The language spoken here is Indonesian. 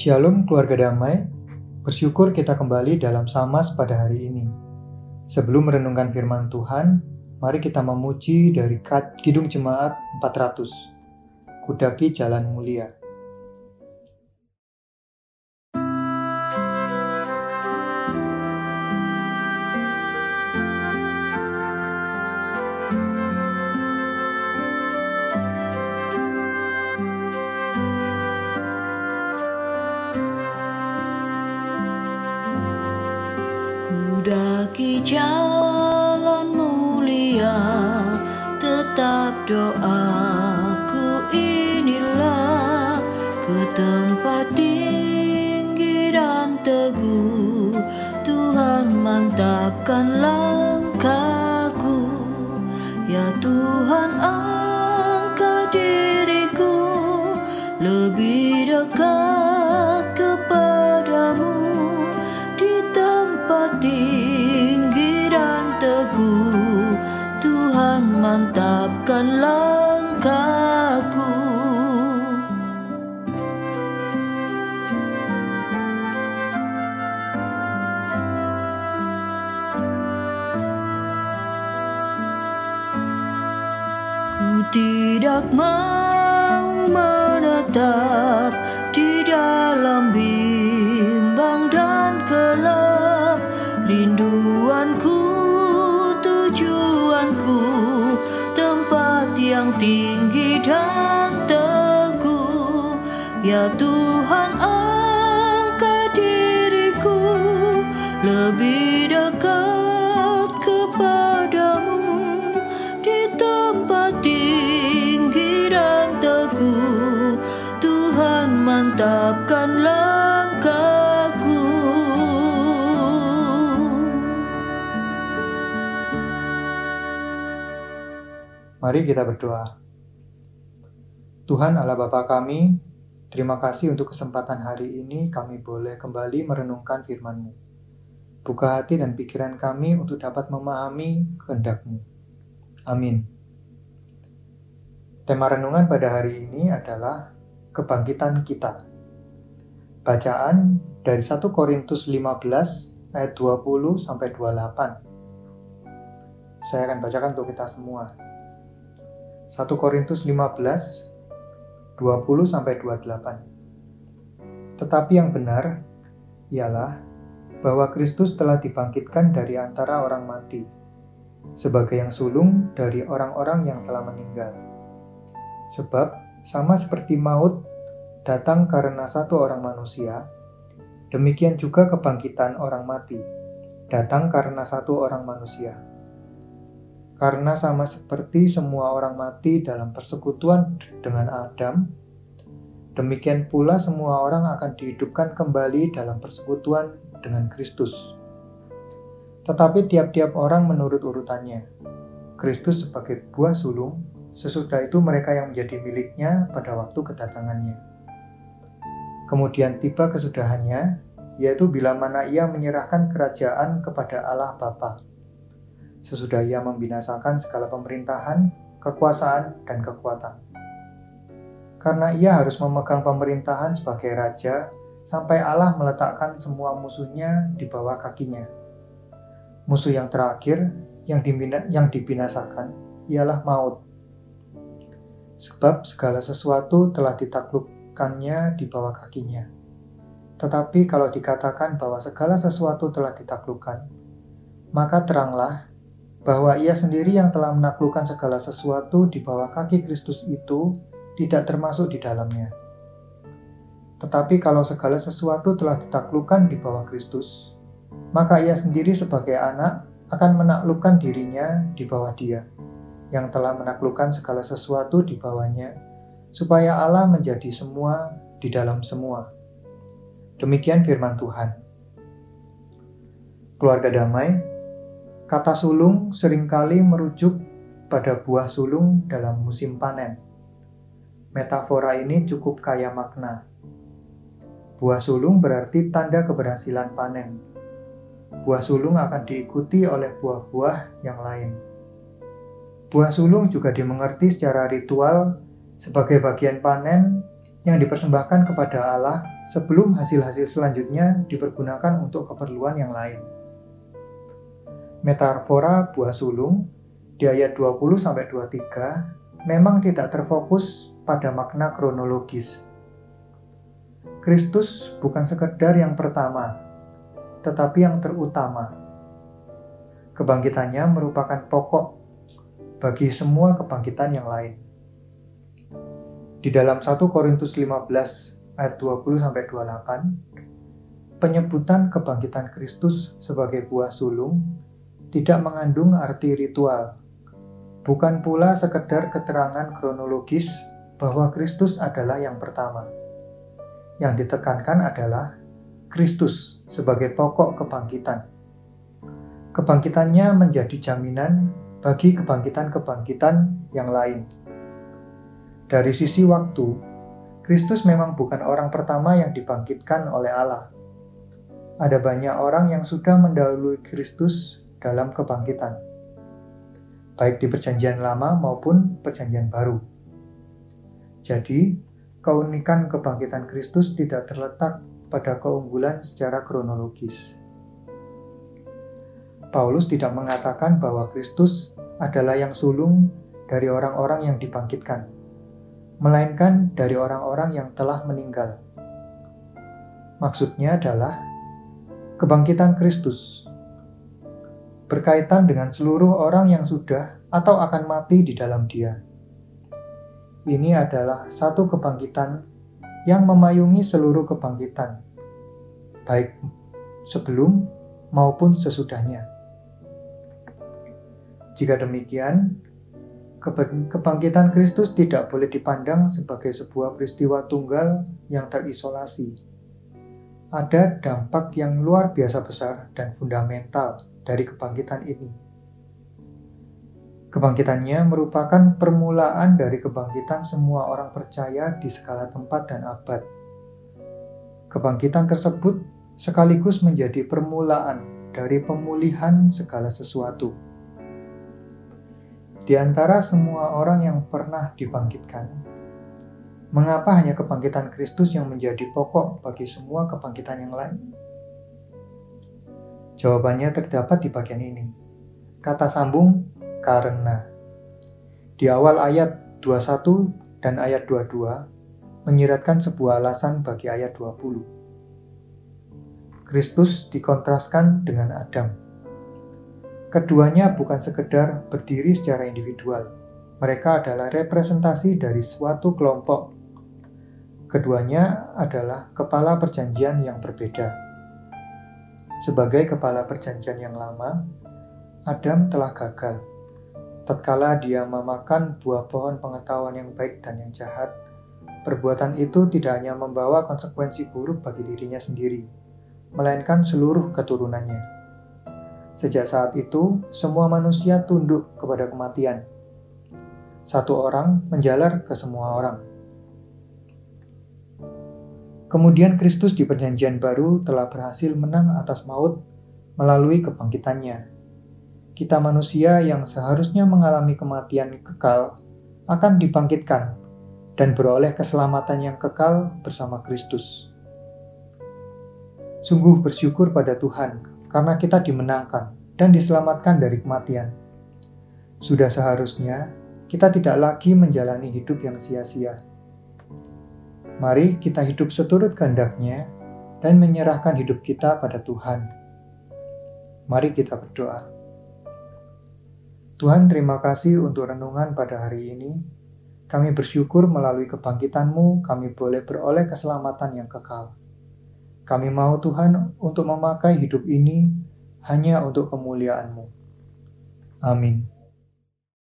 Shalom keluarga damai, bersyukur kita kembali dalam Samas pada hari ini. Sebelum merenungkan firman Tuhan, mari kita memuji dari Kidung Jemaat 400, Kudaki Jalan Mulia. Kudaki jalan mulia Tetap doaku inilah Ke tempat tinggi dan teguh. Tuhan mantapkan langkahku. Ya Tuhan angkat diriku Lebih dekat mantapkan langkahku. Ku tidak mau menetap Lebih dekat kepadamu Di tempat tinggi teguh Tuhan mantapkan langkahku Mari kita berdoa. Tuhan Allah Bapa kami, terima kasih untuk kesempatan hari ini kami boleh kembali merenungkan firman-Mu. Buka hati dan pikiran kami untuk dapat memahami kehendak-Mu. Amin. Tema renungan pada hari ini adalah kebangkitan kita. Bacaan dari 1 Korintus 15 ayat 20 sampai 28. Saya akan bacakan untuk kita semua. 1 Korintus 15 20 sampai 28. Tetapi yang benar ialah bahwa Kristus telah dibangkitkan dari antara orang mati sebagai yang sulung dari orang-orang yang telah meninggal. Sebab sama seperti maut datang karena satu orang manusia, demikian juga kebangkitan orang mati datang karena satu orang manusia. Karena sama seperti semua orang mati dalam persekutuan dengan Adam, demikian pula semua orang akan dihidupkan kembali dalam persekutuan dengan Kristus. Tetapi tiap-tiap orang menurut urutannya. Kristus sebagai buah sulung, sesudah itu mereka yang menjadi miliknya pada waktu kedatangannya. Kemudian tiba kesudahannya, yaitu bila mana ia menyerahkan kerajaan kepada Allah Bapa sesudah ia membinasakan segala pemerintahan, kekuasaan, dan kekuatan. Karena ia harus memegang pemerintahan sebagai raja sampai Allah meletakkan semua musuhnya di bawah kakinya. Musuh yang terakhir yang, yang dibinasakan ialah maut. Sebab segala sesuatu telah ditaklukkannya di bawah kakinya. Tetapi kalau dikatakan bahwa segala sesuatu telah ditaklukkan, maka teranglah bahwa ia sendiri yang telah menaklukkan segala sesuatu di bawah kaki Kristus itu tidak termasuk di dalamnya. Tetapi kalau segala sesuatu telah ditaklukkan di bawah Kristus, maka ia sendiri sebagai anak akan menaklukkan dirinya di bawah dia, yang telah menaklukkan segala sesuatu di bawahnya, supaya Allah menjadi semua di dalam semua. Demikian firman Tuhan. Keluarga damai, Kata sulung sering kali merujuk pada buah sulung dalam musim panen. Metafora ini cukup kaya makna. Buah sulung berarti tanda keberhasilan panen. Buah sulung akan diikuti oleh buah-buah yang lain. Buah sulung juga dimengerti secara ritual sebagai bagian panen yang dipersembahkan kepada Allah sebelum hasil-hasil selanjutnya dipergunakan untuk keperluan yang lain. Metafora buah sulung di ayat 20-23 memang tidak terfokus pada makna kronologis. Kristus bukan sekedar yang pertama, tetapi yang terutama. Kebangkitannya merupakan pokok bagi semua kebangkitan yang lain. Di dalam 1 Korintus 15 ayat 20 sampai 28, penyebutan kebangkitan Kristus sebagai buah sulung tidak mengandung arti ritual. Bukan pula sekedar keterangan kronologis bahwa Kristus adalah yang pertama. Yang ditekankan adalah Kristus sebagai pokok kebangkitan. Kebangkitannya menjadi jaminan bagi kebangkitan-kebangkitan yang lain. Dari sisi waktu, Kristus memang bukan orang pertama yang dibangkitkan oleh Allah. Ada banyak orang yang sudah mendahului Kristus dalam kebangkitan, baik di Perjanjian Lama maupun Perjanjian Baru. Jadi, keunikan kebangkitan Kristus tidak terletak pada keunggulan secara kronologis. Paulus tidak mengatakan bahwa Kristus adalah yang sulung dari orang-orang yang dibangkitkan melainkan dari orang-orang yang telah meninggal. Maksudnya adalah kebangkitan Kristus berkaitan dengan seluruh orang yang sudah atau akan mati di dalam Dia. Ini adalah satu kebangkitan yang memayungi seluruh kebangkitan, baik sebelum maupun sesudahnya. Jika demikian, Kebangkitan Kristus tidak boleh dipandang sebagai sebuah peristiwa tunggal yang terisolasi. Ada dampak yang luar biasa besar dan fundamental dari kebangkitan ini. Kebangkitannya merupakan permulaan dari kebangkitan semua orang percaya di segala tempat dan abad. Kebangkitan tersebut sekaligus menjadi permulaan dari pemulihan segala sesuatu di antara semua orang yang pernah dibangkitkan, mengapa hanya kebangkitan Kristus yang menjadi pokok bagi semua kebangkitan yang lain? Jawabannya terdapat di bagian ini. Kata sambung karena. Di awal ayat 21 dan ayat 22 menyiratkan sebuah alasan bagi ayat 20. Kristus dikontraskan dengan Adam Keduanya bukan sekedar berdiri secara individual. Mereka adalah representasi dari suatu kelompok. Keduanya adalah kepala perjanjian yang berbeda. Sebagai kepala perjanjian yang lama, Adam telah gagal. Tatkala dia memakan buah pohon pengetahuan yang baik dan yang jahat, perbuatan itu tidak hanya membawa konsekuensi buruk bagi dirinya sendiri, melainkan seluruh keturunannya. Sejak saat itu, semua manusia tunduk kepada kematian. Satu orang menjalar ke semua orang. Kemudian Kristus di Perjanjian Baru telah berhasil menang atas maut melalui kebangkitannya. Kita manusia yang seharusnya mengalami kematian kekal akan dibangkitkan dan beroleh keselamatan yang kekal bersama Kristus. Sungguh bersyukur pada Tuhan karena kita dimenangkan dan diselamatkan dari kematian. Sudah seharusnya kita tidak lagi menjalani hidup yang sia-sia. Mari kita hidup seturut kehendaknya dan menyerahkan hidup kita pada Tuhan. Mari kita berdoa. Tuhan terima kasih untuk renungan pada hari ini. Kami bersyukur melalui kebangkitanmu kami boleh beroleh keselamatan yang kekal. Kami mau Tuhan untuk memakai hidup ini hanya untuk kemuliaan-Mu. Amin.